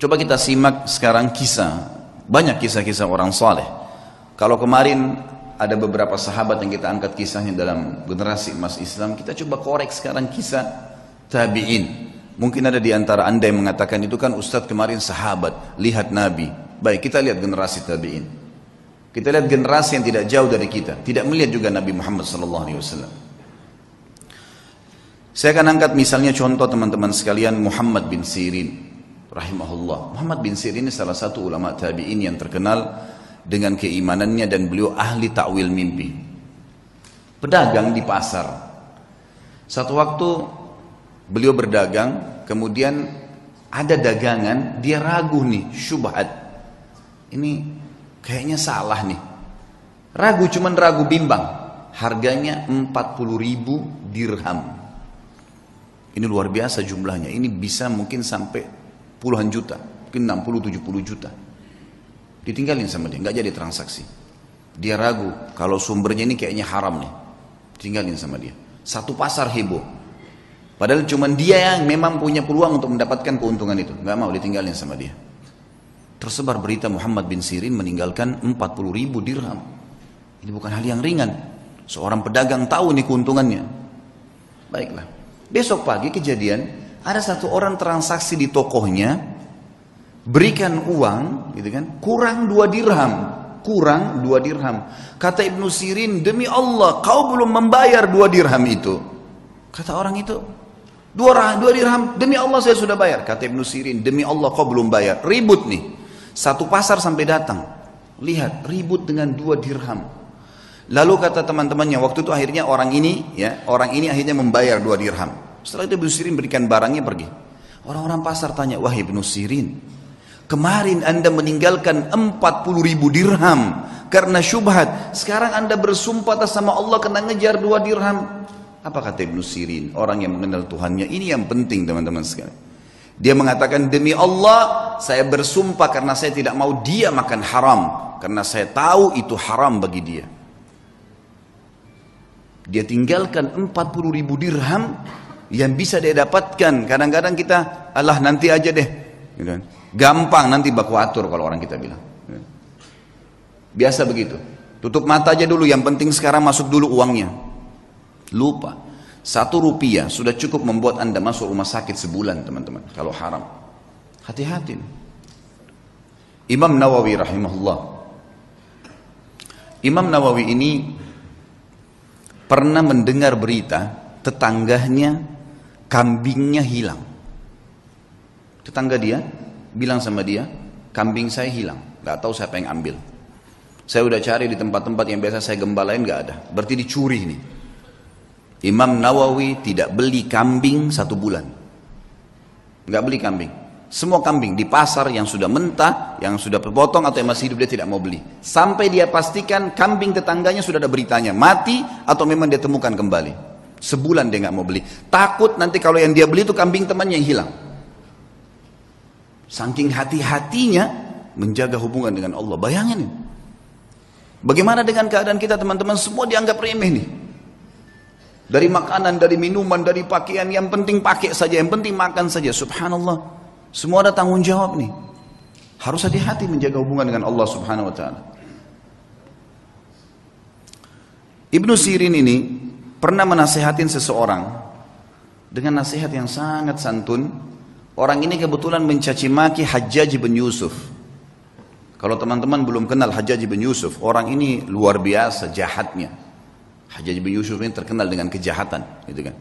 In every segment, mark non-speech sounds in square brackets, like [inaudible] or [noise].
Coba kita simak sekarang kisah, banyak kisah-kisah orang saleh. Kalau kemarin ada beberapa sahabat yang kita angkat kisahnya dalam generasi emas Islam, kita coba korek sekarang kisah tabi'in. Mungkin ada di antara anda yang mengatakan itu kan Ustadz kemarin sahabat, lihat Nabi. Baik, kita lihat generasi tabi'in. Kita lihat generasi yang tidak jauh dari kita, tidak melihat juga Nabi Muhammad SAW. Saya akan angkat misalnya contoh teman-teman sekalian Muhammad bin Sirin rahimahullah. Muhammad bin Sirin ini salah satu ulama tabi'in yang terkenal dengan keimanannya dan beliau ahli takwil mimpi. Pedagang di pasar. Satu waktu beliau berdagang, kemudian ada dagangan, dia ragu nih, syubhat. Ini kayaknya salah nih. Ragu cuman ragu bimbang. Harganya 40 ribu dirham. Ini luar biasa jumlahnya. Ini bisa mungkin sampai puluhan juta, mungkin 60 70 juta. Ditinggalin sama dia, nggak jadi transaksi. Dia ragu kalau sumbernya ini kayaknya haram nih. Tinggalin sama dia. Satu pasar heboh. Padahal cuma dia yang memang punya peluang untuk mendapatkan keuntungan itu. Nggak mau ditinggalin sama dia. Tersebar berita Muhammad bin Sirin meninggalkan 40 ribu dirham. Ini bukan hal yang ringan. Seorang pedagang tahu nih keuntungannya. Baiklah. Besok pagi kejadian ada satu orang transaksi di tokohnya, berikan uang, gitu kan, kurang dua dirham, kurang dua dirham. Kata Ibnu Sirin, demi Allah, kau belum membayar dua dirham itu. Kata orang itu, dua, dua dirham, demi Allah saya sudah bayar. Kata Ibnu Sirin, demi Allah kau belum bayar. Ribut nih, satu pasar sampai datang. Lihat, ribut dengan dua dirham. Lalu kata teman-temannya, waktu itu akhirnya orang ini, ya, orang ini akhirnya membayar dua dirham. Setelah itu Ibnu Sirin berikan barangnya pergi. Orang-orang pasar tanya, wahai Ibnu Sirin, kemarin anda meninggalkan 40 ribu dirham karena syubhat. Sekarang anda bersumpah atas sama Allah kena ngejar dua dirham. Apa kata Ibnu Sirin? Orang yang mengenal Tuhannya. Ini yang penting teman-teman sekalian. Dia mengatakan demi Allah saya bersumpah karena saya tidak mau dia makan haram. Karena saya tahu itu haram bagi dia. Dia tinggalkan 40 ribu dirham yang bisa dia dapatkan. Kadang-kadang kita, Allah nanti aja deh. Gitu kan. Gampang nanti baku atur kalau orang kita bilang. Biasa begitu. Tutup mata aja dulu, yang penting sekarang masuk dulu uangnya. Lupa. Satu rupiah sudah cukup membuat anda masuk rumah sakit sebulan teman-teman. Kalau haram. Hati-hati. Imam Nawawi rahimahullah. Imam Nawawi ini pernah mendengar berita tetangganya kambingnya hilang. Tetangga dia bilang sama dia, kambing saya hilang, gak tahu siapa yang ambil. Saya udah cari di tempat-tempat yang biasa saya gembalain gak ada, berarti dicuri nih. Imam Nawawi tidak beli kambing satu bulan. Gak beli kambing. Semua kambing di pasar yang sudah mentah, yang sudah terpotong atau yang masih hidup dia tidak mau beli. Sampai dia pastikan kambing tetangganya sudah ada beritanya, mati atau memang dia temukan kembali. Sebulan dia nggak mau beli. Takut nanti kalau yang dia beli itu kambing temannya yang hilang. Saking hati-hatinya menjaga hubungan dengan Allah. Bayangin. Bagaimana dengan keadaan kita teman-teman? Semua dianggap remeh nih. Dari makanan, dari minuman, dari pakaian. Yang penting pakai saja, yang penting makan saja. Subhanallah. Semua ada tanggung jawab nih. Harus hati-hati menjaga hubungan dengan Allah subhanahu wa ta'ala. Ibnu Sirin ini pernah menasehatin seseorang dengan nasihat yang sangat santun. Orang ini kebetulan mencaci maki Hajjaj bin Yusuf. Kalau teman-teman belum kenal Hajjaj bin Yusuf, orang ini luar biasa jahatnya. Hajjaj bin Yusuf ini terkenal dengan kejahatan, gitu kan.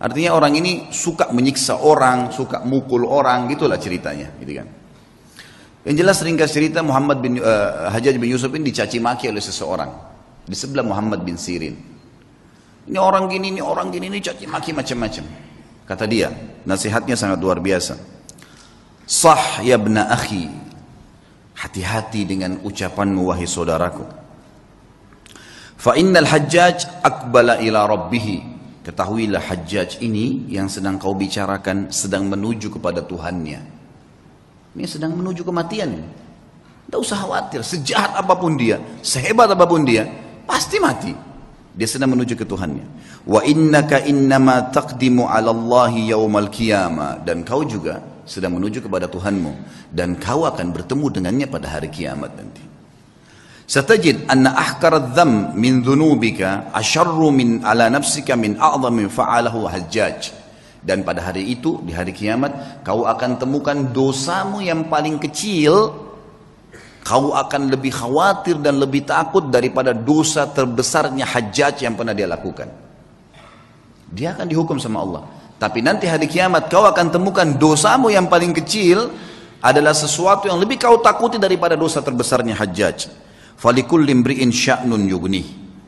Artinya orang ini suka menyiksa orang, suka mukul orang, gitulah ceritanya, gitu kan. Yang jelas ringkas cerita Muhammad bin uh, Hajjaj bin Yusuf ini dicaci maki oleh seseorang di sebelah Muhammad bin Sirin. Ini orang gini, ini orang gini, ini caci maki macam-macam. Kata dia, nasihatnya sangat luar biasa. Sah ya bna akhi. Hati-hati dengan ucapanmu wahai saudaraku. Fa innal hajjaj akbala ila rabbih. Ketahuilah hajjaj ini yang sedang kau bicarakan sedang menuju kepada Tuhannya. Ini sedang menuju kematian. Tidak usah khawatir, sejahat apa pun dia, sehebat apa pun dia, pasti mati. Dia sedang menuju ke Tuhannya. Wa innaka innama taqdimu 'ala Allah yaumal qiyamah dan kau juga sedang menuju kepada Tuhanmu dan kau akan bertemu dengannya pada hari kiamat nanti. Satajid anna ahkar dzam min dhunubika asharru min ala nafsika min a'zami fa'alahu hajjaj. Dan pada hari itu, di hari kiamat, kau akan temukan dosamu yang paling kecil, kau akan lebih khawatir dan lebih takut daripada dosa terbesarnya hajjaj yang pernah dia lakukan. Dia akan dihukum sama Allah. Tapi nanti hari kiamat kau akan temukan dosamu yang paling kecil adalah sesuatu yang lebih kau takuti daripada dosa terbesarnya hajjaj. Falikul limbri'in sya'nun yugni.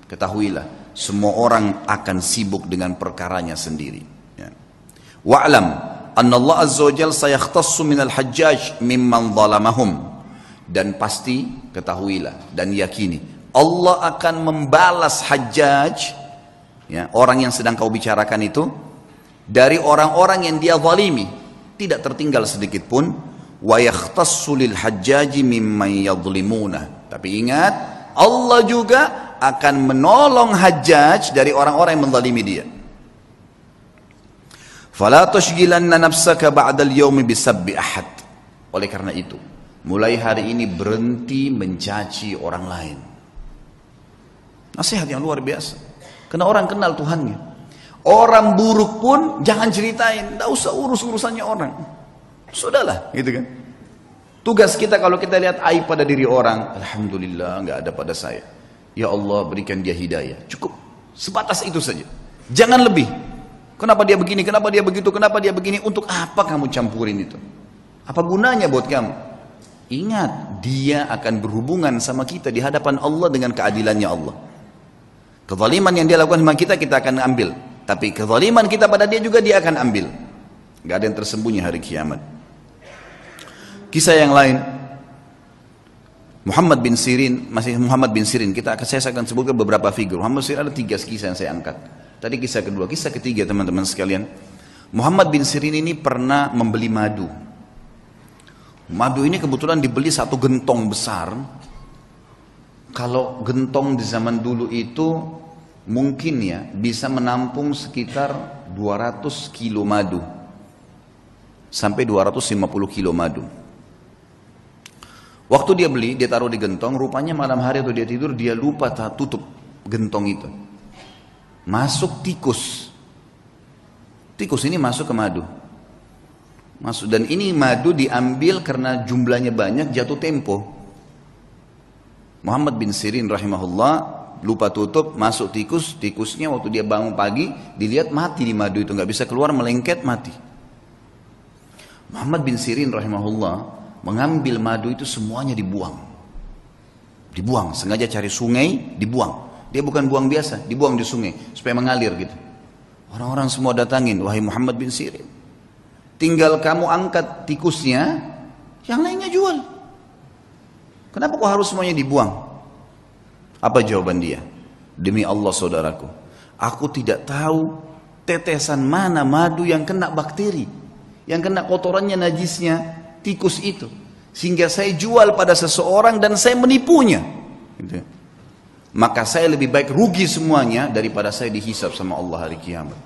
Ketahuilah, semua orang akan sibuk dengan perkaranya sendiri. Ya. Wa'lam, anna Allah Azza wa Jal sayakhtassu minal hajjaj mimman zalamahum. Dan pasti ketahuilah dan yakini, Allah akan membalas hajjaj, ya, orang yang sedang kau bicarakan itu, dari orang-orang yang dia zalimi. Tidak tertinggal sedikit pun tapi ingat Allah juga akan menolong hajjaj dari orang-orang yang menzalimi dia. Ahad. Oleh karena itu mulai hari ini berhenti mencaci orang lain nasihat yang luar biasa karena orang kenal Tuhannya Orang buruk pun jangan ceritain, tidak usah urus urusannya orang. Sudahlah, gitu kan. Tugas kita kalau kita lihat aib pada diri orang, alhamdulillah nggak ada pada saya. Ya Allah berikan dia hidayah. Cukup sebatas itu saja. Jangan lebih. Kenapa dia begini? Kenapa dia begitu? Kenapa dia begini? Untuk apa kamu campurin itu? Apa gunanya buat kamu? Ingat, dia akan berhubungan sama kita di hadapan Allah dengan keadilannya Allah. Kezaliman yang dia lakukan sama kita, kita akan ambil. Tapi kezaliman kita pada dia juga dia akan ambil. Gak ada yang tersembunyi hari kiamat. Kisah yang lain. Muhammad bin Sirin, masih Muhammad bin Sirin. Kita akan saya akan sebutkan beberapa figur. Muhammad bin Sirin ada tiga kisah yang saya angkat. Tadi kisah kedua, kisah ketiga teman-teman sekalian. Muhammad bin Sirin ini pernah membeli madu. Madu ini kebetulan dibeli satu gentong besar. Kalau gentong di zaman dulu itu mungkin ya bisa menampung sekitar 200 kilo madu. Sampai 250 kilo madu. Waktu dia beli dia taruh di gentong rupanya malam hari atau dia tidur dia lupa tak tutup gentong itu. Masuk tikus. Tikus ini masuk ke madu masuk dan ini madu diambil karena jumlahnya banyak jatuh tempo Muhammad bin Sirin rahimahullah lupa tutup, masuk tikus, tikusnya waktu dia bangun pagi, dilihat mati di madu itu, nggak bisa keluar, melengket, mati. Muhammad bin Sirin rahimahullah mengambil madu itu semuanya dibuang. Dibuang, sengaja cari sungai, dibuang. Dia bukan buang biasa, dibuang di sungai supaya mengalir gitu. Orang-orang semua datangin, wahai Muhammad bin Sirin. Tinggal kamu angkat tikusnya, yang lainnya jual. Kenapa kok harus semuanya dibuang? Apa jawaban dia? Demi Allah saudaraku, aku tidak tahu tetesan mana madu yang kena bakteri, yang kena kotorannya najisnya tikus itu. Sehingga saya jual pada seseorang dan saya menipunya. Gitu. Maka saya lebih baik rugi semuanya daripada saya dihisap sama Allah hari kiamat.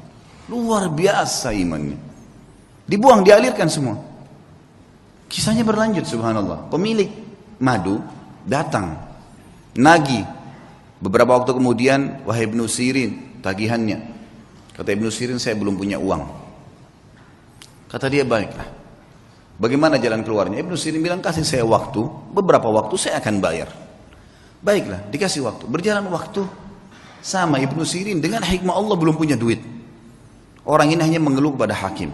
Luar biasa imannya. Dibuang, dialirkan semua. Kisahnya berlanjut subhanallah. Pemilik madu datang. Nagi Beberapa waktu kemudian, wahai Ibnu Sirin, tagihannya. Kata Ibnu Sirin, saya belum punya uang. Kata dia, baiklah. Bagaimana jalan keluarnya? Ibnu Sirin bilang, kasih saya waktu, beberapa waktu saya akan bayar. Baiklah, dikasih waktu. Berjalan waktu, sama Ibnu Sirin dengan hikmah Allah belum punya duit. Orang ini hanya mengeluh kepada hakim.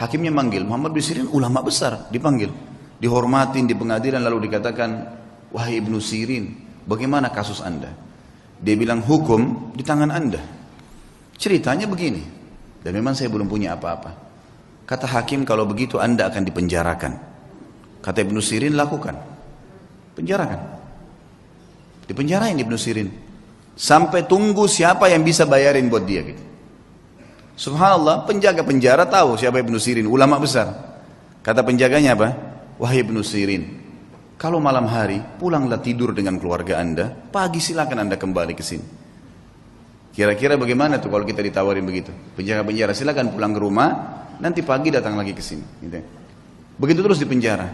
Hakimnya manggil, Muhammad bin Sirin ulama besar, dipanggil. Dihormatin di pengadilan lalu dikatakan, wahai Ibnu Sirin, Bagaimana kasus Anda? Dia bilang hukum di tangan Anda. Ceritanya begini. Dan memang saya belum punya apa-apa. Kata hakim kalau begitu Anda akan dipenjarakan. Kata Ibnu Sirin lakukan. Penjarakan. Dipenjarain Ibnu Sirin. Sampai tunggu siapa yang bisa bayarin buat dia gitu. Subhanallah, penjaga penjara tahu siapa Ibnu Sirin, ulama besar. Kata penjaganya apa? Wahai Ibnu Sirin, kalau malam hari, pulanglah tidur dengan keluarga Anda, pagi silakan Anda kembali ke sini. Kira-kira bagaimana tuh kalau kita ditawarin begitu? Penjaga penjara silakan pulang ke rumah, nanti pagi datang lagi ke sini. Gitu. Begitu terus di penjara.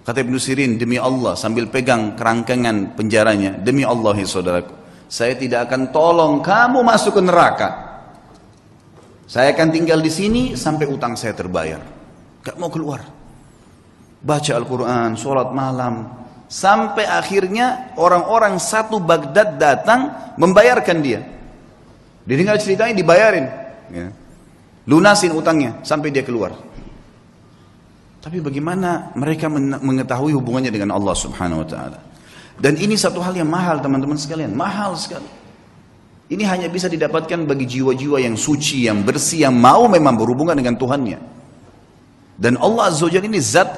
Kata Ibnu Sirin, demi Allah sambil pegang kerangkengan penjaranya, demi Allah ya saudaraku, saya tidak akan tolong kamu masuk ke neraka. Saya akan tinggal di sini sampai utang saya terbayar. Gak mau keluar. Baca Al-Quran, sholat malam. Sampai akhirnya orang-orang satu Baghdad datang membayarkan dia. Didengar ceritanya dibayarin. Ya. Lunasin utangnya sampai dia keluar. Tapi bagaimana mereka mengetahui hubungannya dengan Allah Subhanahu wa taala? Dan ini satu hal yang mahal teman-teman sekalian, mahal sekali. Ini hanya bisa didapatkan bagi jiwa-jiwa yang suci, yang bersih, yang mau memang berhubungan dengan Tuhannya. Dan Allah Azza wa ini zat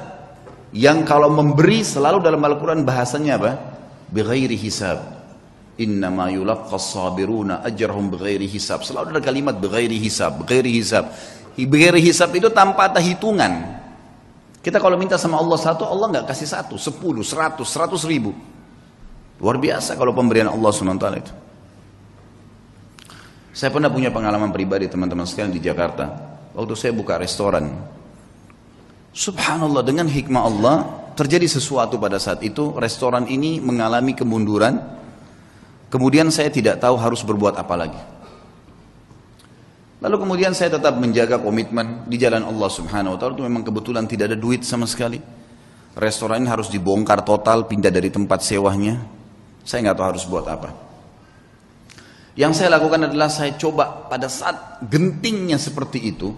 yang kalau memberi selalu dalam Al-Quran bahasanya apa? Bighairi hisab. Innama yulaqqas sabiruna ajrahum bighairi hisab. Selalu ada kalimat bighairi hisab, bighairi hisab. Bighairi hisab itu tanpa ada hitungan. Kita kalau minta sama Allah satu, Allah nggak kasih satu, sepuluh, seratus, seratus ribu. Luar biasa kalau pemberian Allah SWT itu. Saya pernah punya pengalaman pribadi teman-teman sekalian di Jakarta. Waktu saya buka restoran. Subhanallah dengan hikmah Allah terjadi sesuatu pada saat itu. Restoran ini mengalami kemunduran. Kemudian saya tidak tahu harus berbuat apa lagi. Lalu kemudian saya tetap menjaga komitmen di jalan Allah Subhanahu wa taala itu memang kebetulan tidak ada duit sama sekali. Restoran ini harus dibongkar total, pindah dari tempat sewanya. Saya nggak tahu harus buat apa. Yang saya lakukan adalah saya coba pada saat gentingnya seperti itu,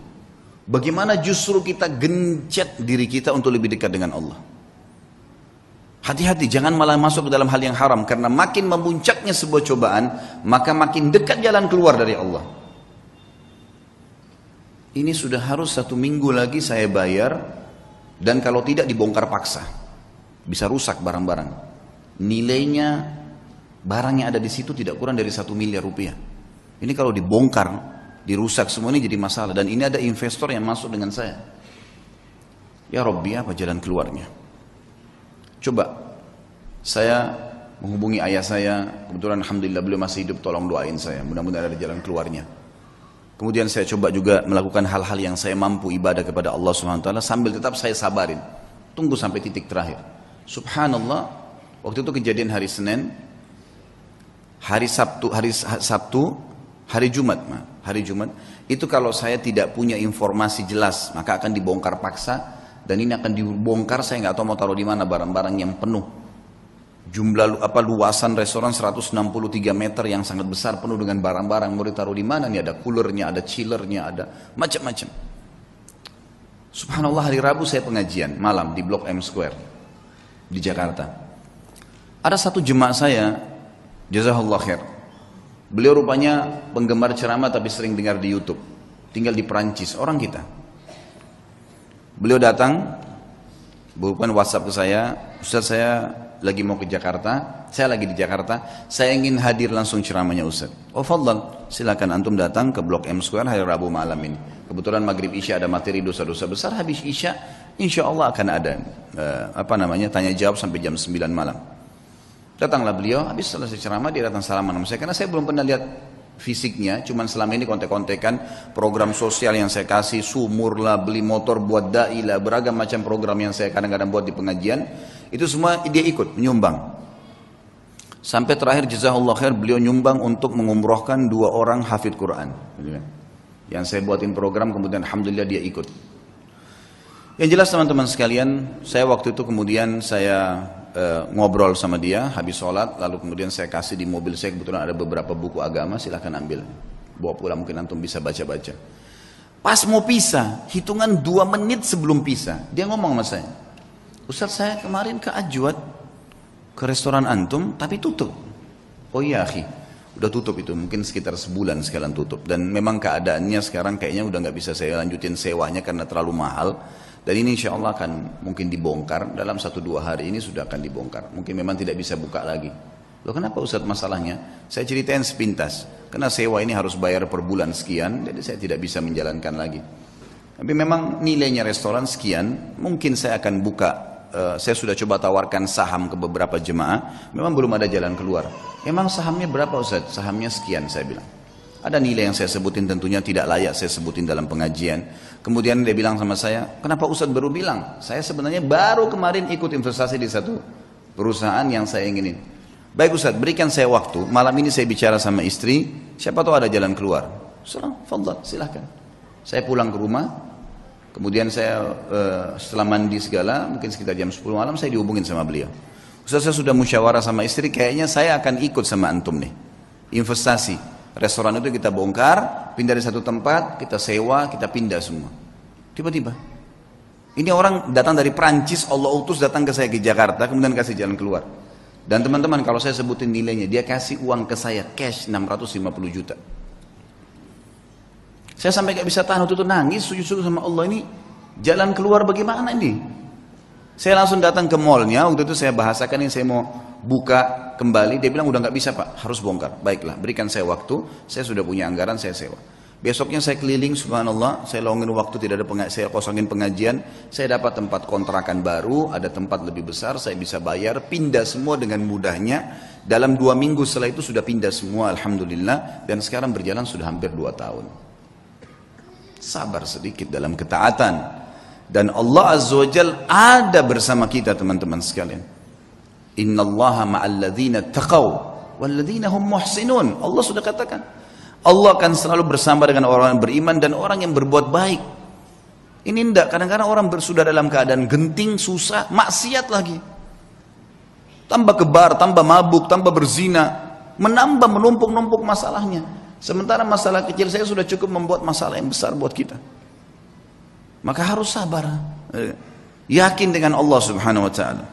bagaimana justru kita gencet diri kita untuk lebih dekat dengan Allah. Hati-hati, jangan malah masuk ke dalam hal yang haram, karena makin memuncaknya sebuah cobaan, maka makin dekat jalan keluar dari Allah. Ini sudah harus satu minggu lagi saya bayar dan kalau tidak dibongkar paksa. Bisa rusak barang-barang. Nilainya barang yang ada di situ tidak kurang dari satu miliar rupiah. Ini kalau dibongkar dirusak semua ini jadi masalah. Dan ini ada investor yang masuk dengan saya. Ya Robbi apa jalan keluarnya? Coba saya menghubungi ayah saya. Kebetulan Alhamdulillah beliau masih hidup. Tolong doain saya. Mudah-mudahan ada jalan keluarnya. Kemudian saya coba juga melakukan hal-hal yang saya mampu ibadah kepada Allah SWT sambil tetap saya sabarin. Tunggu sampai titik terakhir. Subhanallah, waktu itu kejadian hari Senin, hari Sabtu, hari Sabtu, hari Jumat, hari Jumat. Itu kalau saya tidak punya informasi jelas, maka akan dibongkar paksa dan ini akan dibongkar saya nggak tahu mau taruh di mana barang-barang yang penuh. Jumlah apa luasan restoran 163 meter yang sangat besar penuh dengan barang-barang. Mau ditaruh di mana nih? Ada coolernya ada chillernya ada macam-macam. Subhanallah hari Rabu saya pengajian malam di Blok M Square di Jakarta. Ada satu jemaah saya jazakallah khair beliau rupanya penggemar ceramah tapi sering dengar di YouTube tinggal di Perancis orang kita beliau datang bukan WhatsApp ke saya Ustaz saya lagi mau ke Jakarta, saya lagi di Jakarta, saya ingin hadir langsung ceramahnya Ustaz. Oh fadlan, silakan antum datang ke Blok M Square hari Rabu malam ini. Kebetulan maghrib Isya ada materi dosa-dosa besar, habis Isya insya Allah akan ada uh, apa namanya tanya jawab sampai jam 9 malam. Datanglah beliau, habis selesai ceramah dia datang salaman sama saya karena saya belum pernah lihat fisiknya, cuman selama ini kontek-kontekan program sosial yang saya kasih, sumur lah, beli motor buat dai lah, beragam macam program yang saya kadang-kadang buat di pengajian. Itu semua dia ikut menyumbang. Sampai terakhir jazakallah khair beliau nyumbang untuk mengumrohkan dua orang hafid Quran. Yang saya buatin program kemudian alhamdulillah dia ikut. Yang jelas teman-teman sekalian, saya waktu itu kemudian saya uh, ngobrol sama dia habis sholat, lalu kemudian saya kasih di mobil saya kebetulan ada beberapa buku agama, silahkan ambil. Bawa pulang mungkin antum bisa baca-baca. Pas mau pisah, hitungan dua menit sebelum pisah, dia ngomong sama saya, Ustaz saya kemarin ke Ajwat ke restoran antum tapi tutup. Oh iya akhi, udah tutup itu mungkin sekitar sebulan sekalian tutup dan memang keadaannya sekarang kayaknya udah nggak bisa saya lanjutin sewanya karena terlalu mahal dan ini insya Allah akan mungkin dibongkar dalam satu dua hari ini sudah akan dibongkar mungkin memang tidak bisa buka lagi loh kenapa Ustaz masalahnya saya ceritain sepintas karena sewa ini harus bayar per bulan sekian jadi saya tidak bisa menjalankan lagi tapi memang nilainya restoran sekian mungkin saya akan buka Eh, saya sudah coba tawarkan saham ke beberapa jemaah, memang belum ada jalan keluar. Emang sahamnya berapa Ustaz? Sahamnya sekian saya bilang. Ada nilai yang saya sebutin tentunya tidak layak saya sebutin dalam pengajian. Kemudian dia bilang sama saya, kenapa Ustadz baru bilang? Saya sebenarnya baru kemarin ikut investasi di satu perusahaan yang saya inginin. Baik Ustadz, berikan saya waktu. Malam ini saya bicara sama istri, siapa tahu ada jalan keluar. Salam, fadal, silahkan. Saya pulang ke rumah, kemudian saya uh, setelah mandi segala, mungkin sekitar jam 10 malam saya dihubungin sama beliau. Ustaz saya sudah musyawarah sama istri, kayaknya saya akan ikut sama antum nih. Investasi. Restoran itu kita bongkar, pindah dari satu tempat, kita sewa, kita pindah semua. Tiba-tiba. Ini orang datang dari Prancis, Allah utus datang ke saya ke Jakarta, kemudian kasih jalan keluar. Dan teman-teman kalau saya sebutin nilainya, dia kasih uang ke saya cash 650 juta. Saya sampai gak bisa tahan waktu itu nangis, sujud-sujud sama Allah ini jalan keluar bagaimana ini? Saya langsung datang ke mallnya, waktu itu saya bahasakan ini saya mau buka kembali, dia bilang udah nggak bisa pak, harus bongkar. Baiklah, berikan saya waktu, saya sudah punya anggaran, saya sewa. Besoknya saya keliling, subhanallah, saya longin waktu, tidak ada pengajian, saya kosongin pengajian, saya dapat tempat kontrakan baru, ada tempat lebih besar, saya bisa bayar, pindah semua dengan mudahnya. Dalam dua minggu setelah itu sudah pindah semua, alhamdulillah, dan sekarang berjalan sudah hampir dua tahun. Sabar sedikit dalam ketaatan dan Allah Azza wa Jal ada bersama kita teman-teman sekalian. Inna Allah ma'alladzina taqaw walladzina hum muhsinun. Allah sudah katakan. Allah akan selalu bersama dengan orang yang beriman dan orang yang berbuat baik. Ini tidak, kadang-kadang orang bersudah dalam keadaan genting, susah, maksiat lagi. Tambah kebar, tambah mabuk, tambah berzina, menambah menumpuk-numpuk masalahnya. Sementara masalah kecil saya sudah cukup membuat masalah yang besar buat kita. Maka harus sabar. Eh, yakin dengan Allah Subhanahu wa taala.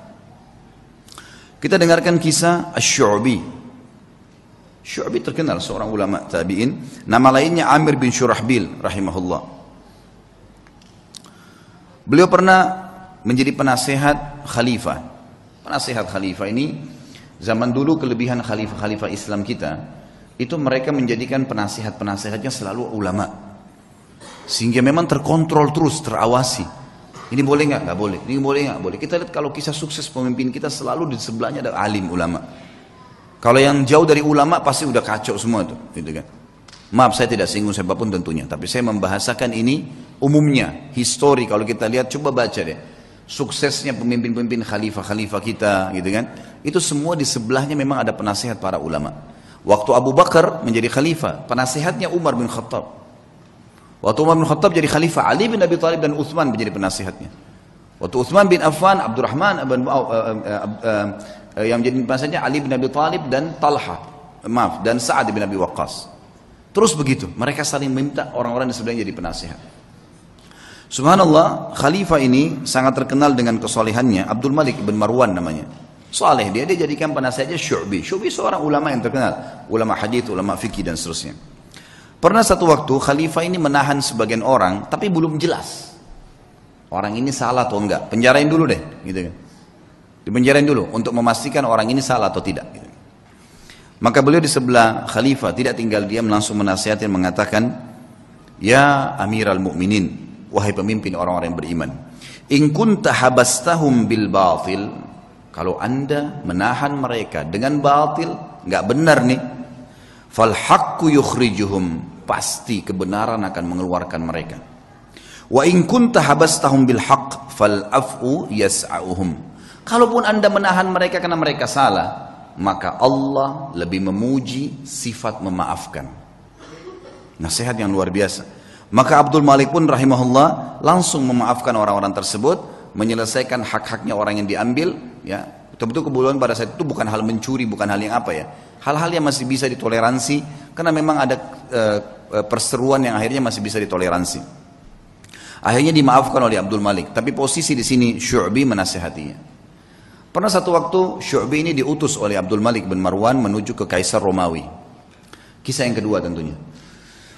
Kita dengarkan kisah Asy-Syu'bi. Syu'bi terkenal seorang ulama tabi'in, nama lainnya Amir bin Syurahbil rahimahullah. Beliau pernah menjadi penasehat khalifah. Penasehat khalifah ini zaman dulu kelebihan khalifah-khalifah Islam kita itu mereka menjadikan penasehat-penasehatnya selalu ulama. Sehingga memang terkontrol terus, terawasi. Ini boleh nggak? Nggak boleh. Ini boleh nggak? Boleh. Kita lihat kalau kisah sukses pemimpin kita selalu di sebelahnya ada alim ulama. Kalau yang jauh dari ulama pasti udah kacau semua tuh, gitu kan. Maaf saya tidak singgung siapa pun tentunya, tapi saya membahasakan ini umumnya, histori kalau kita lihat coba baca deh. Suksesnya pemimpin-pemimpin khalifah-khalifah kita gitu kan. Itu semua di sebelahnya memang ada penasehat para ulama. Waktu Abu Bakar menjadi khalifah, penasehatnya Umar bin Khattab. Waktu Umar bin Khattab jadi khalifah, Ali bin Abi Thalib dan Uthman menjadi penasihatnya. Waktu Uthman bin Affan, Abdurrahman bin, uh, uh, uh, uh, yang menjadi penasihatnya Ali bin Abi Thalib dan Talha, maaf, dan Sa'ad bin Abi Waqqas. Terus begitu, mereka saling meminta orang-orang di sebelahnya jadi penasihat. Subhanallah, khalifah ini sangat terkenal dengan kesolehannya. Abdul Malik bin Marwan namanya. Saleh dia, dia jadikan penasihatnya Syu'bi. Syu'bi seorang ulama yang terkenal. Ulama hadith, ulama fikih dan seterusnya. Pernah satu waktu khalifah ini menahan sebagian orang tapi belum jelas. Orang ini salah atau enggak. Penjarain dulu deh, gitu kan. Dipenjarain dulu untuk memastikan orang ini salah atau tidak. Gitu. Maka beliau di sebelah khalifah tidak tinggal diam langsung menasihatin mengatakan, Ya Amiral Mukminin, wahai pemimpin orang-orang yang beriman, in kunta habastahum bil batil, kalau anda menahan mereka dengan batil, nggak benar nih, fal yukhrijuhum pasti kebenaran akan mengeluarkan mereka. Wa in kunta habastahum bil haqq fal afu yas'auhum. Kalaupun Anda menahan mereka karena mereka salah, maka Allah lebih memuji sifat memaafkan. Nasihat yang luar biasa. Maka Abdul Malik pun rahimahullah langsung memaafkan orang-orang tersebut, menyelesaikan hak-haknya orang yang diambil, ya. Tentu kebutuhan pada saat itu bukan hal mencuri, bukan hal yang apa ya. Hal-hal yang masih bisa ditoleransi karena memang ada Eh, perseruan yang akhirnya masih bisa ditoleransi. Akhirnya dimaafkan oleh Abdul Malik, tapi posisi di sini Syu'bi menasehatinya. Pernah satu waktu Syu'bi ini diutus oleh Abdul Malik bin Marwan menuju ke Kaisar Romawi. Kisah yang kedua tentunya.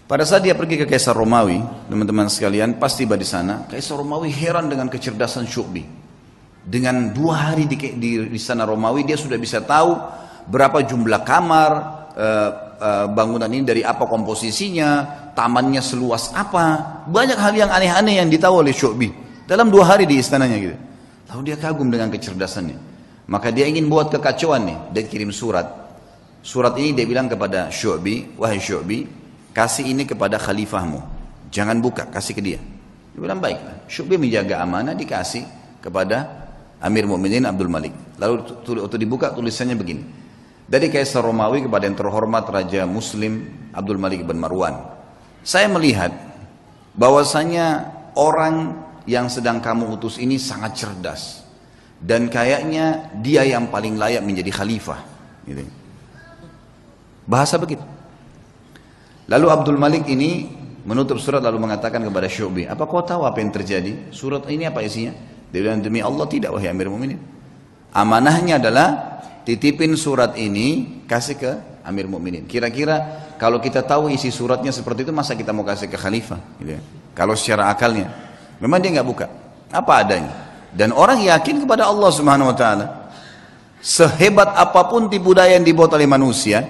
Pada saat dia pergi ke Kaisar Romawi, teman-teman sekalian, pas tiba di sana, Kaisar Romawi heran dengan kecerdasan Syu'bi. Dengan dua hari di, di, di sana Romawi, dia sudah bisa tahu berapa jumlah kamar, eh, Eh, bangunan ini dari apa komposisinya, tamannya seluas apa. Banyak hal yang aneh-aneh yang ditahu oleh Syu'bi. Dalam dua hari di istananya gitu. Lalu dia kagum dengan kecerdasannya. Maka dia ingin buat kekacauan nih. Dia kirim surat. Surat ini dia bilang kepada Syu'bi, wahai Syu'bi, kasih ini kepada khalifahmu. Jangan buka, kasih ke dia. Dia bilang baiklah. Syubi menjaga amanah dikasih kepada Amir Mu'minin Abdul Malik. Lalu waktu dibuka tulisannya begini. Dari Kaisar Romawi kepada yang terhormat Raja Muslim Abdul Malik bin Marwan. Saya melihat bahwasanya orang yang sedang kamu utus ini sangat cerdas. Dan kayaknya dia yang paling layak menjadi khalifah. Gitu. Bahasa begitu. Lalu Abdul Malik ini menutup surat lalu mengatakan kepada Syu'bi, apa kau tahu apa yang terjadi? Surat ini apa isinya? Dia bilang, demi Allah tidak wahai Amir Mu'minin. Amanahnya adalah titipin surat ini kasih ke Amir Mu'minin. Kira-kira kalau kita tahu isi suratnya seperti itu masa kita mau kasih ke khalifah? Gitu ya. Kalau secara akalnya. Memang dia nggak buka. Apa adanya. Dan orang yakin kepada Allah Subhanahu wa taala. Sehebat apa pun tipu daya yang dibuat oleh manusia,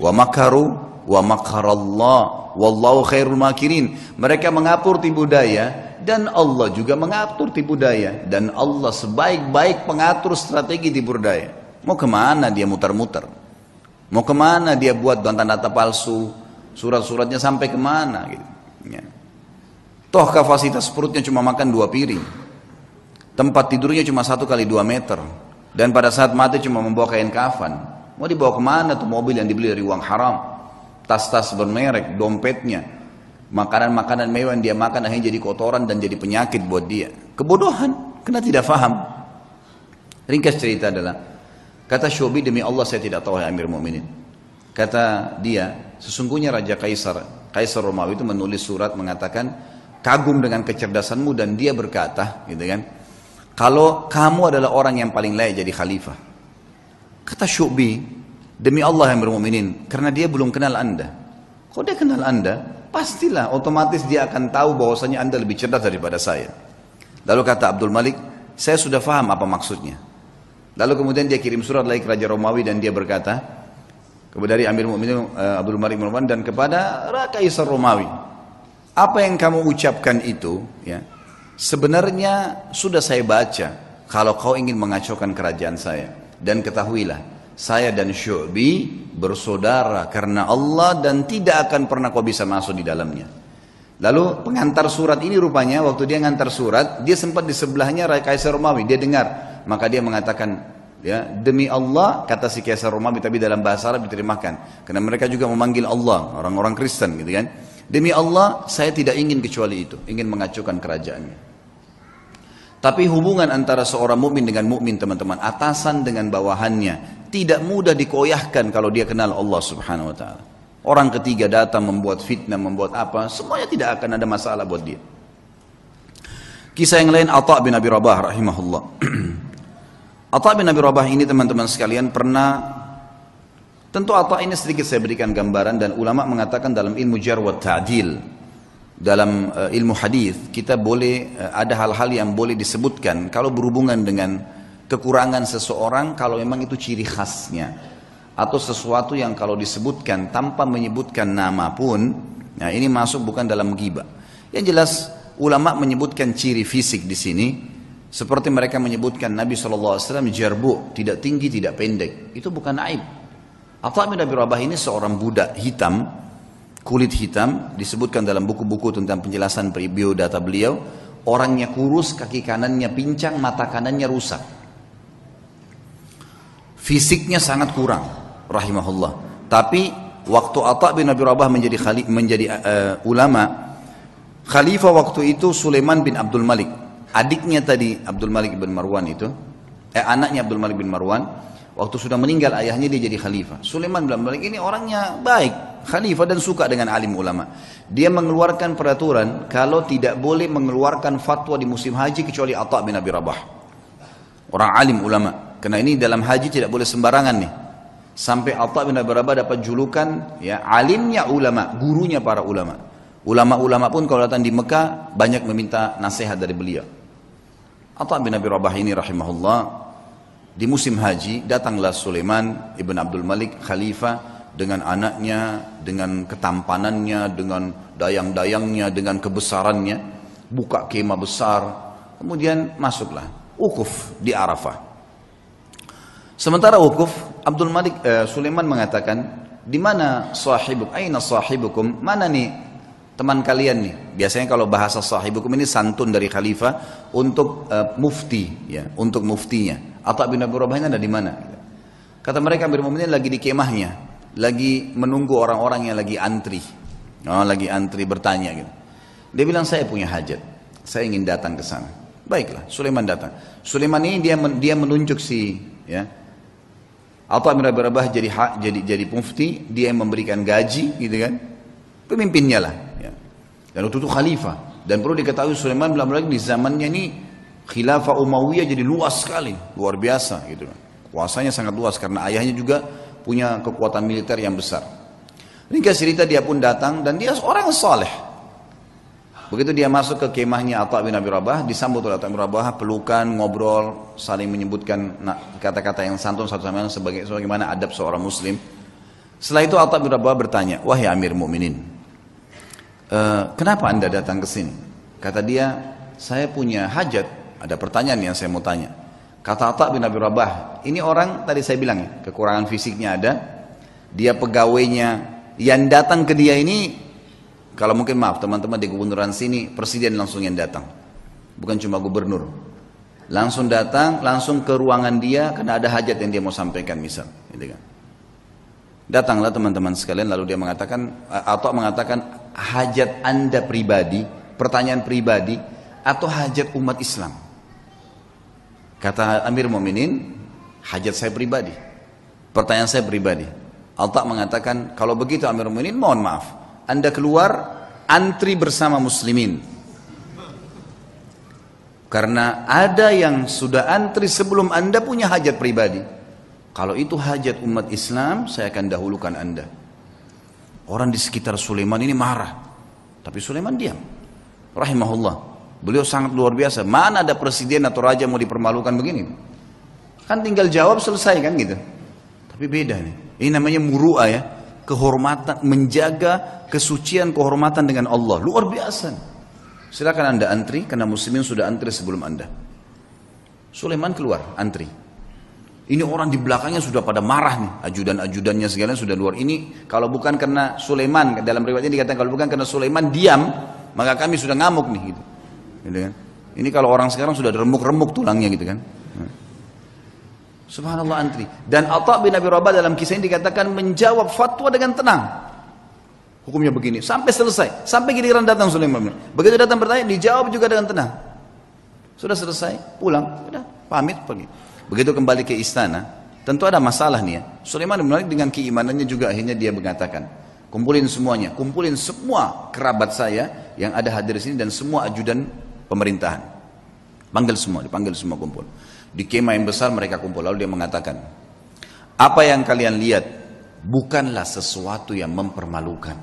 wa makaru wa makarallah wallahu khairul makirin mereka mengatur tipu daya dan Allah juga mengatur tipu daya. Dan Allah sebaik-baik pengatur strategi tipu daya. Mau ke mana dia muter-muter mau ke mana dia buat data-data palsu? Surat-suratnya sampai ke mana gitu. Ya. toh kapasitas perutnya cuma makan dua piring. Tempat tidurnya cuma satu kali dua meter. Dan pada saat mati cuma membawa kain kafan. Mau dibawa ke mana tuh mobil yang dibeli dari uang haram? Tas-tas bermerek, dompetnya, makanan-makanan mewah yang dia makan akhirnya jadi kotoran dan jadi penyakit buat dia. Kebodohan, karena tidak faham. Ringkas cerita adalah, kata Syobi demi Allah saya tidak tahu Amir Mu'minin. Kata dia, sesungguhnya Raja Kaisar, Kaisar Romawi itu menulis surat mengatakan, kagum dengan kecerdasanmu dan dia berkata, gitu kan, kalau kamu adalah orang yang paling layak jadi khalifah. Kata Syubi, Demi Allah yang bermuminin, karena dia belum kenal anda. Kalau dia kenal anda, pastilah otomatis dia akan tahu bahwasanya anda lebih cerdas daripada saya. Lalu kata Abdul Malik, saya sudah faham apa maksudnya. Lalu kemudian dia kirim surat lagi ke Raja Romawi dan dia berkata, kepada dari Amir Mu'minin uh, Abdul Malik Marwan dan kepada Kaisar Romawi. Apa yang kamu ucapkan itu, ya, sebenarnya sudah saya baca. Kalau kau ingin mengacaukan kerajaan saya, dan ketahuilah, saya dan Syu'bi bersaudara karena Allah dan tidak akan pernah kau bisa masuk di dalamnya. Lalu pengantar surat ini rupanya waktu dia ngantar surat, dia sempat di sebelahnya Raja Kaisar Romawi, dia dengar. Maka dia mengatakan, ya demi Allah kata si Kaisar Romawi tapi dalam bahasa Arab diterjemahkan. Karena mereka juga memanggil Allah, orang-orang Kristen gitu kan. Demi Allah saya tidak ingin kecuali itu, ingin mengacaukan kerajaannya. Tapi hubungan antara seorang mukmin dengan mukmin teman-teman, atasan dengan bawahannya, tidak mudah dikoyahkan kalau dia kenal Allah Subhanahu wa taala. Orang ketiga datang membuat fitnah, membuat apa, semuanya tidak akan ada masalah buat dia. Kisah yang lain Atha bin Abi Rabah rahimahullah. [clears throat] Atha bin Abi Rabah ini teman-teman sekalian pernah Tentu Atha ini sedikit saya berikan gambaran dan ulama mengatakan dalam ilmu jar wa dalam uh, ilmu hadis kita boleh uh, ada hal-hal yang boleh disebutkan kalau berhubungan dengan kekurangan seseorang kalau memang itu ciri khasnya. Atau sesuatu yang kalau disebutkan tanpa menyebutkan nama pun nah ini masuk bukan dalam ghibah. Yang jelas ulama menyebutkan ciri fisik di sini seperti mereka menyebutkan Nabi SAW jarbu tidak tinggi tidak pendek. Itu bukan aib. Atha bin Abi Rabah ini seorang budak hitam kulit hitam disebutkan dalam buku-buku tentang penjelasan biodata beliau orangnya kurus kaki kanannya pincang mata kanannya rusak fisiknya sangat kurang rahimahullah. Tapi waktu Atta bin Abi Rabah menjadi khali, menjadi uh, ulama khalifah waktu itu Sulaiman bin Abdul Malik. Adiknya tadi Abdul Malik bin Marwan itu eh anaknya Abdul Malik bin Marwan waktu sudah meninggal ayahnya dia jadi khalifah. Sulaiman bin Abdul Malik ini orangnya baik khalifah dan suka dengan alim ulama. Dia mengeluarkan peraturan kalau tidak boleh mengeluarkan fatwa di musim haji kecuali Atta bin Abi Rabah. Orang alim ulama karena ini dalam haji tidak boleh sembarangan nih. Sampai Atta bin Abi Rabah dapat julukan ya alimnya ulama, gurunya para ulama. Ulama-ulama pun kalau datang di Mekah banyak meminta nasihat dari beliau. Atta bin Abi Rabah ini rahimahullah di musim haji datanglah Sulaiman ibn Abdul Malik khalifah dengan anaknya, dengan ketampanannya, dengan dayang-dayangnya, dengan kebesarannya, buka kemah besar, kemudian masuklah ukuf di Arafah. Sementara wukuf, Abdul Malik uh, Sulaiman mengatakan, di mana sahibuk? Aina sahibukum? Mana nih teman kalian nih? Biasanya kalau bahasa sahibukum ini santun dari khalifah untuk uh, mufti, ya, untuk muftinya. Atau bin Abi Rabah ada di mana? Kata mereka Amir Mu'minin lagi di kemahnya, lagi menunggu orang-orang yang lagi antri. Oh, lagi antri bertanya gitu. Dia bilang saya punya hajat, saya ingin datang ke sana. Baiklah, Sulaiman datang. Sulaiman ini dia dia menunjuk si ya atau Amir Abi Rabah jadi hak, jadi jadi mufti, dia yang memberikan gaji, gitu kan? Pemimpinnya lah. Ya. Dan waktu itu khalifah. Dan perlu diketahui Sulaiman belum lagi di zamannya ini khilafah Umayyah jadi luas sekali, luar biasa gitu kan. Kuasanya sangat luas karena ayahnya juga punya kekuatan militer yang besar. Ini cerita dia pun datang dan dia seorang saleh. Begitu dia masuk ke kemahnya Atta bin Abi Rabah, disambut oleh Atta bin Rabah, pelukan, ngobrol, saling menyebutkan kata-kata yang santun satu sama lain sebagai sebagaimana adab seorang muslim. Setelah itu Atta bin Rabah bertanya, "Wahai Amir Mukminin, uh, kenapa Anda datang ke sini?" Kata dia, "Saya punya hajat, ada pertanyaan yang saya mau tanya." Kata Atta bin Abi Rabah, ini orang tadi saya bilang ya, kekurangan fisiknya ada, dia pegawainya yang datang ke dia ini kalau mungkin maaf teman-teman di gubernuran sini presiden langsung yang datang. Bukan cuma gubernur. Langsung datang, langsung ke ruangan dia karena ada hajat yang dia mau sampaikan misal. Gitu kan. Datanglah teman-teman sekalian lalu dia mengatakan atau mengatakan hajat anda pribadi, pertanyaan pribadi atau hajat umat Islam. Kata Amir Mu'minin, hajat saya pribadi. Pertanyaan saya pribadi. Alta mengatakan, kalau begitu Amir Mu'minin mohon maaf. Anda keluar antri bersama muslimin. Karena ada yang sudah antri sebelum Anda punya hajat pribadi. Kalau itu hajat umat Islam, saya akan dahulukan Anda. Orang di sekitar Sulaiman ini marah. Tapi Sulaiman diam. Rahimahullah. Beliau sangat luar biasa. Mana ada presiden atau raja mau dipermalukan begini? Kan tinggal jawab selesai kan gitu. Tapi beda nih. Ini namanya muru'ah ya kehormatan, menjaga kesucian kehormatan dengan Allah. Luar biasa. Silakan anda antri, karena muslimin sudah antri sebelum anda. Sulaiman keluar, antri. Ini orang di belakangnya sudah pada marah nih, ajudan-ajudannya segala sudah luar. Ini kalau bukan karena Sulaiman, dalam riwayat ini dikatakan kalau bukan karena Sulaiman diam, maka kami sudah ngamuk nih gitu. gitu kan? Ini kalau orang sekarang sudah remuk-remuk tulangnya gitu kan. Subhanallah antri. Dan Atta bin Abi Rabah dalam kisah ini dikatakan menjawab fatwa dengan tenang. Hukumnya begini. Sampai selesai. Sampai giliran datang Sulaiman. Begitu datang bertanya, dijawab juga dengan tenang. Sudah selesai, pulang. Sudah, pamit, pergi. Begitu kembali ke istana, tentu ada masalah nih ya. Sulaiman bin dengan keimanannya juga akhirnya dia mengatakan, kumpulin semuanya, kumpulin semua kerabat saya yang ada hadir di sini dan semua ajudan pemerintahan. Panggil semua, dipanggil semua kumpul. Di kemah yang besar mereka kumpul. Lalu dia mengatakan, apa yang kalian lihat bukanlah sesuatu yang mempermalukan.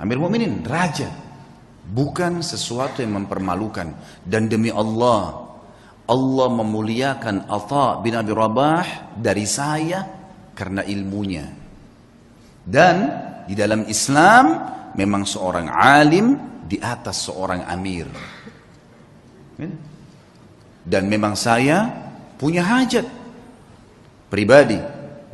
Amir Mu'minin, raja. Bukan sesuatu yang mempermalukan. Dan demi Allah, Allah memuliakan Atha bin Abi Rabah dari saya karena ilmunya. Dan di dalam Islam memang seorang alim di atas seorang amir. Dan memang saya punya hajat pribadi.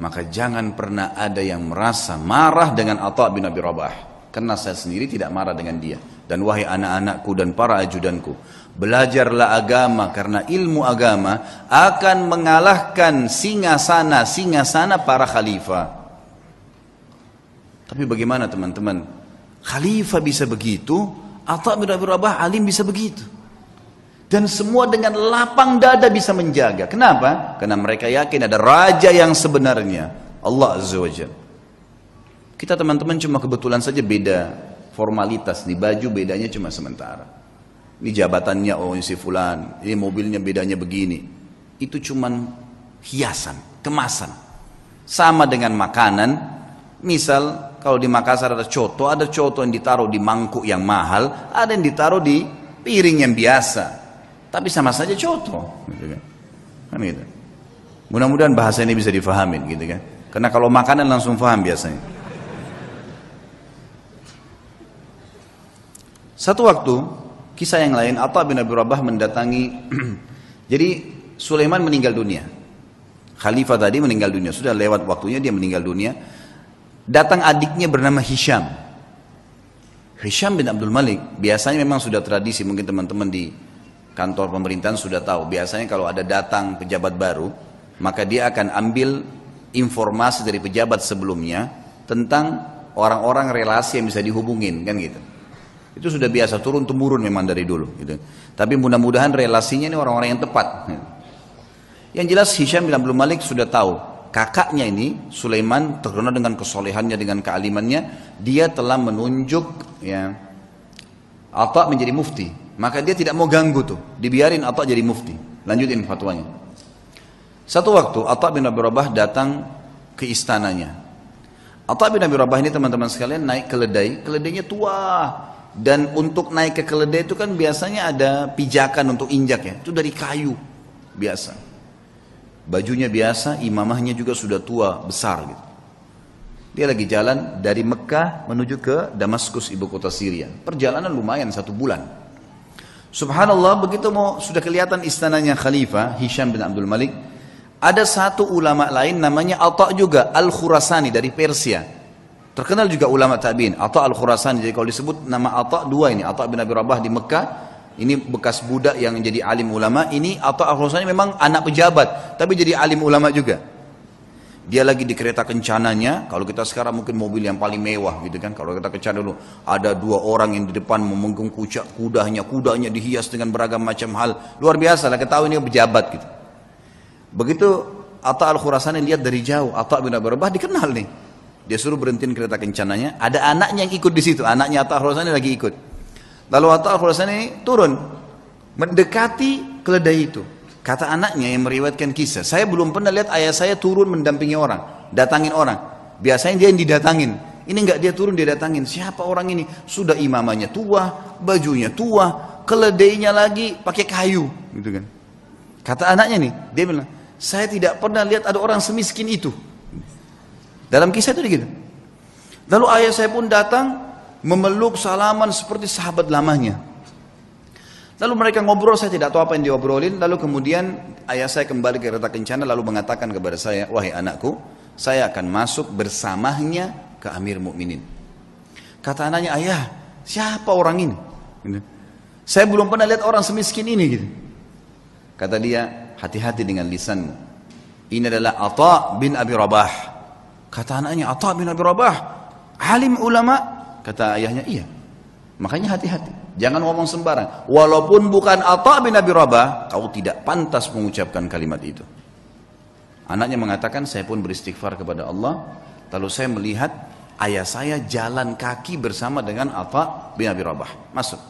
Maka jangan pernah ada yang merasa marah dengan Atta bin Abi Rabah. Karena saya sendiri tidak marah dengan dia. Dan wahai anak-anakku dan para ajudanku. Belajarlah agama karena ilmu agama akan mengalahkan singa sana, singa sana para khalifah. Tapi bagaimana teman-teman? Khalifah bisa begitu, Atta bin Abi Rabah alim bisa begitu. Dan semua dengan lapang dada bisa menjaga. Kenapa? Karena mereka yakin ada raja yang sebenarnya. Allah Azza wa. Kita teman-teman cuma kebetulan saja beda formalitas. Di baju bedanya cuma sementara. Ini jabatannya oh ini si fulan. Ini mobilnya bedanya begini. Itu cuma hiasan, kemasan. Sama dengan makanan. Misal kalau di Makassar ada coto, ada coto yang ditaruh di mangkuk yang mahal, ada yang ditaruh di piring yang biasa. Tapi sama saja contoh. Gitu kan. kan gitu. Mudah-mudahan bahasa ini bisa difahami gitu kan. Karena kalau makanan langsung faham biasanya. Satu waktu, kisah yang lain, Atta bin Abi Rabah mendatangi, [clears throat] jadi Sulaiman meninggal dunia. Khalifah tadi meninggal dunia, sudah lewat waktunya dia meninggal dunia. Datang adiknya bernama Hisham. Hisham bin Abdul Malik, biasanya memang sudah tradisi, mungkin teman-teman di kantor pemerintahan sudah tahu. Biasanya kalau ada datang pejabat baru, maka dia akan ambil informasi dari pejabat sebelumnya tentang orang-orang relasi yang bisa dihubungin, kan gitu. Itu sudah biasa turun temurun memang dari dulu. Gitu. Tapi mudah-mudahan relasinya ini orang-orang yang tepat. Yang jelas Hisham bin Abdul Malik sudah tahu kakaknya ini Sulaiman terkenal dengan kesolehannya dengan kealimannya dia telah menunjuk ya Atta menjadi mufti maka dia tidak mau ganggu tuh. Dibiarin Atta jadi mufti. Lanjutin fatwanya. Satu waktu Atta bin Abi Rabah datang ke istananya. Atta bin Abi Rabah ini teman-teman sekalian naik keledai keledainya tua. Dan untuk naik ke keledai itu kan biasanya ada pijakan untuk injak ya. Itu dari kayu. Biasa. Bajunya biasa, imamahnya juga sudah tua, besar gitu. Dia lagi jalan dari Mekah menuju ke Damaskus, ibu kota Syria. Perjalanan lumayan satu bulan. Subhanallah, begitu mau sudah kelihatan istananya Khalifah Hisham bin Abdul Malik, ada satu ulama lain namanya Atta juga Al-Khurasani dari Persia. Terkenal juga ulama tabi'in, Atta Al-Khurasani. Jadi kalau disebut nama Atta dua ini, Atta bin Abi Rabah di Mekah ini bekas budak yang jadi alim ulama, ini atau al memang anak pejabat, tapi jadi alim ulama juga. Dia lagi di kereta kencananya, kalau kita sekarang mungkin mobil yang paling mewah gitu kan. Kalau kita kencana dulu, ada dua orang yang di depan memenggung kucak kudanya, kudanya dihias dengan beragam macam hal. Luar biasa lah, ketahui ini pejabat gitu. Begitu Atta al-Khurasani lihat dari jauh, Atta bin Abi Rabah dikenal nih. Dia suruh berhentiin kereta kencananya, ada anaknya yang ikut di situ, anaknya Atta al-Khurasani lagi ikut. Lalu Atta al-Khurasani turun mendekati keledai itu. Kata anaknya yang meriwayatkan kisah, saya belum pernah lihat ayah saya turun mendampingi orang, datangin orang. Biasanya dia yang didatangin. Ini enggak dia turun dia datangin. Siapa orang ini? Sudah imamanya tua, bajunya tua, keledainya lagi pakai kayu, gitu kan. Kata anaknya nih, dia bilang, saya tidak pernah lihat ada orang semiskin itu. Dalam kisah itu gitu. Lalu ayah saya pun datang, memeluk salaman seperti sahabat lamanya. Lalu mereka ngobrol, saya tidak tahu apa yang diobrolin. Lalu kemudian ayah saya kembali ke kereta kencana lalu mengatakan kepada saya, wahai anakku, saya akan masuk bersamanya ke Amir Mukminin. Kata anaknya, ayah, siapa orang ini? Gitu. Saya belum pernah lihat orang semiskin ini. Gitu. Kata dia, hati-hati dengan lisanmu. Ini adalah Atta bin Abi Rabah. Kata anaknya, Atta bin Abi Rabah, alim ulama, Kata ayahnya, iya. Makanya hati-hati. Jangan ngomong sembarang. Walaupun bukan Atta bin Abi Rabah, kau tidak pantas mengucapkan kalimat itu. Anaknya mengatakan, saya pun beristighfar kepada Allah. Lalu saya melihat ayah saya jalan kaki bersama dengan Atta bin Abi Rabah. Masuk.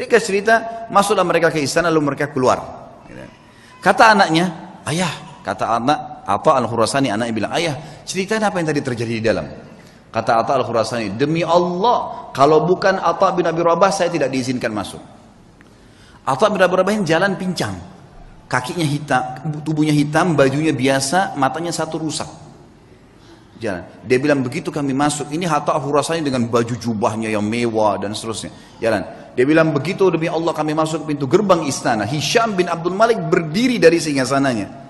Ini cerita, masuklah mereka ke istana lalu mereka keluar. Kata anaknya, ayah, kata anak, Atta al-Khurasani, anaknya bilang, ayah, cerita apa yang tadi terjadi di dalam. Kata Atta al-Khurasani, demi Allah, kalau bukan Atta bin Abi Rabah, saya tidak diizinkan masuk. Atta bin Abi Rabah jalan pincang. Kakinya hitam, tubuhnya hitam, bajunya biasa, matanya satu rusak. Jalan. Dia bilang, begitu kami masuk, ini Atta al-Khurasani dengan baju jubahnya yang mewah dan seterusnya. Jalan. Dia bilang, begitu demi Allah kami masuk pintu gerbang istana. Hisham bin Abdul Malik berdiri dari singgasananya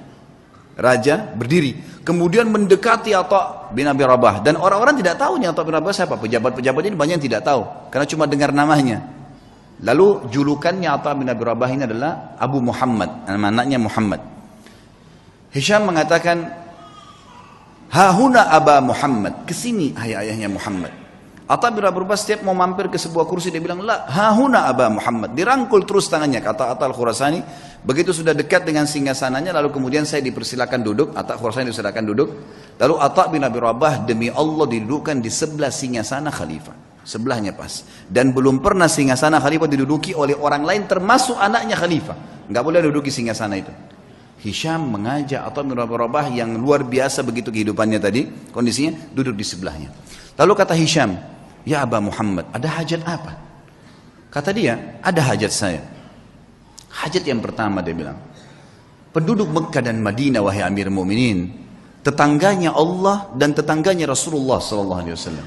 raja berdiri kemudian mendekati Atta bin Abi Rabah. Dan orang-orang tidak tahu nih Atta bin Rabah siapa. Pejabat-pejabat ini banyak yang tidak tahu karena cuma dengar namanya. Lalu julukannya Atta bin Abi Rabah ini adalah Abu Muhammad. Nama anaknya Muhammad. Hisham mengatakan Hahuna Aba Muhammad. Ke sini ayah-ayahnya Muhammad Atta bin Abi Rabah setiap mau mampir ke sebuah kursi dia bilang, "La, hahuna Aba Muhammad." Dirangkul terus tangannya kata Atta Al-Khurasani. Begitu sudah dekat dengan singgasananya lalu kemudian saya dipersilakan duduk, Atta Khurasani dipersilakan duduk. Lalu Atta bin Abi Rabah demi Allah didudukkan di sebelah singgasana khalifah. Sebelahnya pas. Dan belum pernah singgasana khalifah diduduki oleh orang lain termasuk anaknya khalifah. Enggak boleh duduki singgasana itu. Hisham mengajak Atta bin Rabah yang luar biasa begitu kehidupannya tadi, kondisinya duduk di sebelahnya. Lalu kata Hisham, Ya Aba Muhammad, ada hajat apa? Kata dia, ada hajat saya. Hajat yang pertama dia bilang, penduduk Mekah dan Madinah wahai Amir Mu'minin, tetangganya Allah dan tetangganya Rasulullah sallallahu alaihi wasallam.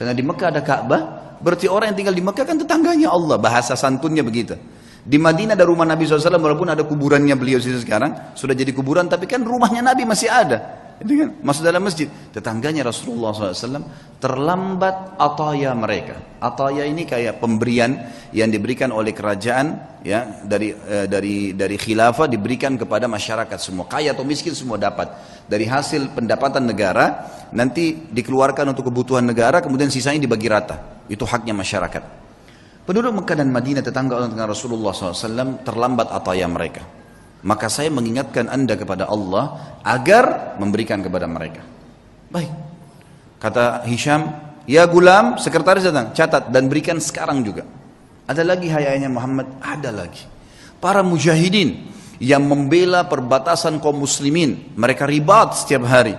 Karena di Mekah ada Ka'bah, berarti orang yang tinggal di Mekah kan tetangganya Allah, bahasa santunnya begitu. Di Madinah ada rumah Nabi SAW walaupun ada kuburannya beliau sekarang sudah jadi kuburan tapi kan rumahnya Nabi masih ada. Kan masuk dalam masjid. Tetangganya Rasulullah SAW terlambat ataya mereka. Ataya ini kayak pemberian yang diberikan oleh kerajaan ya dari eh, dari dari khilafah diberikan kepada masyarakat semua kaya atau miskin semua dapat dari hasil pendapatan negara nanti dikeluarkan untuk kebutuhan negara kemudian sisanya dibagi rata. Itu haknya masyarakat. Penduduk Mekah dan Madinah tetangga dengan Rasulullah SAW terlambat ataya mereka. Maka saya mengingatkan anda kepada Allah agar memberikan kepada mereka. Baik. Kata Hisham, ya gulam, sekretaris datang, catat dan berikan sekarang juga. Ada lagi hayanya Muhammad? Ada lagi. Para mujahidin yang membela perbatasan kaum muslimin, mereka ribat setiap hari.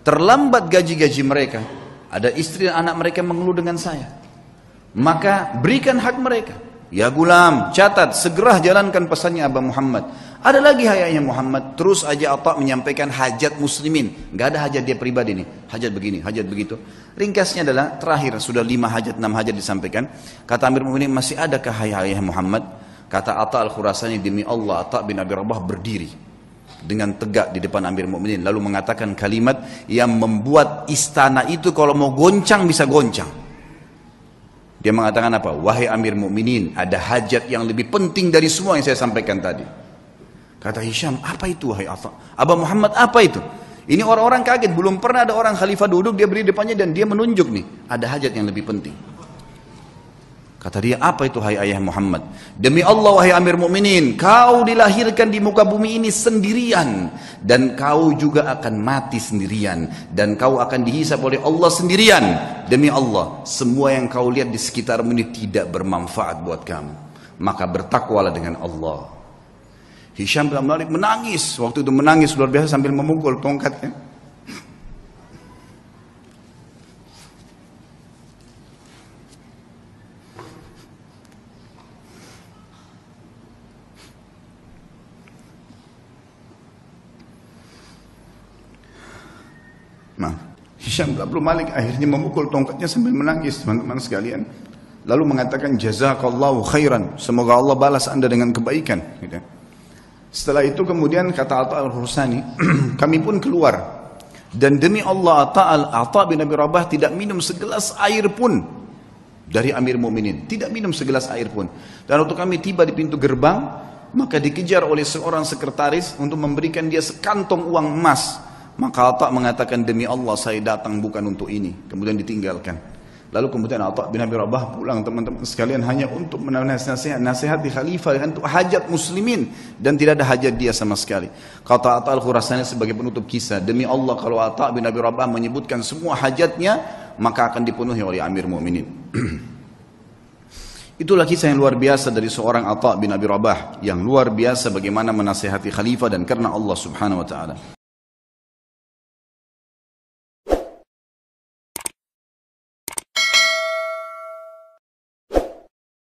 Terlambat gaji-gaji mereka. Ada istri dan anak mereka mengeluh dengan saya maka berikan hak mereka. Ya gulam, catat, segera jalankan pesannya Abah Muhammad. Ada lagi hayanya Muhammad, terus aja apa menyampaikan hajat muslimin. Gak ada hajat dia pribadi nih, hajat begini, hajat begitu. Ringkasnya adalah terakhir, sudah lima hajat, enam hajat disampaikan. Kata Amir Mu'minin, masih adakah hayanya Muhammad? Kata Atta al-Khurasani, demi Allah, Atta bin Abi Rabah berdiri dengan tegak di depan Amir Mu'minin. Lalu mengatakan kalimat yang membuat istana itu kalau mau goncang bisa goncang. Dia mengatakan apa? Wahai Amir Mukminin, ada hajat yang lebih penting dari semua yang saya sampaikan tadi. Kata Hisham, apa itu wahai Atta? Abah Muhammad, apa itu? Ini orang-orang kaget, belum pernah ada orang khalifah duduk, dia beri depannya dan dia menunjuk nih, ada hajat yang lebih penting. Kata dia, apa itu hai ayah Muhammad? Demi Allah wahai Amir Mukminin, kau dilahirkan di muka bumi ini sendirian dan kau juga akan mati sendirian dan kau akan dihisap oleh Allah sendirian. Demi Allah, semua yang kau lihat di sekitarmu ini tidak bermanfaat buat kamu. Maka bertakwalah dengan Allah. Hisham bin Malik menangis, waktu itu menangis luar biasa sambil memukul tongkatnya. Nah, Hisham bin Malik akhirnya memukul tongkatnya sambil menangis teman-teman sekalian. Lalu mengatakan jazakallahu khairan. Semoga Allah balas anda dengan kebaikan. Gitu. Setelah itu kemudian kata Atta al-Husani, [clears throat] kami pun keluar. Dan demi Allah Atta, al Atta bin Abi Rabah tidak minum segelas air pun dari Amir Mu'minin. Tidak minum segelas air pun. Dan waktu kami tiba di pintu gerbang, maka dikejar oleh seorang sekretaris untuk memberikan dia sekantong uang emas maka Atta mengatakan demi Allah saya datang bukan untuk ini. Kemudian ditinggalkan. Lalu kemudian Atta bin Abi Rabah pulang teman-teman sekalian hanya untuk menasihat nasihat di khalifah untuk hajat muslimin dan tidak ada hajat dia sama sekali. Kata Atta al-Khurasani sebagai penutup kisah, demi Allah kalau Atta bin Abi Rabah menyebutkan semua hajatnya maka akan dipenuhi oleh Amir Mu'minin. [clears throat] Itulah kisah yang luar biasa dari seorang Atta bin Abi Rabah yang luar biasa bagaimana menasihati khalifah dan karena Allah Subhanahu wa taala.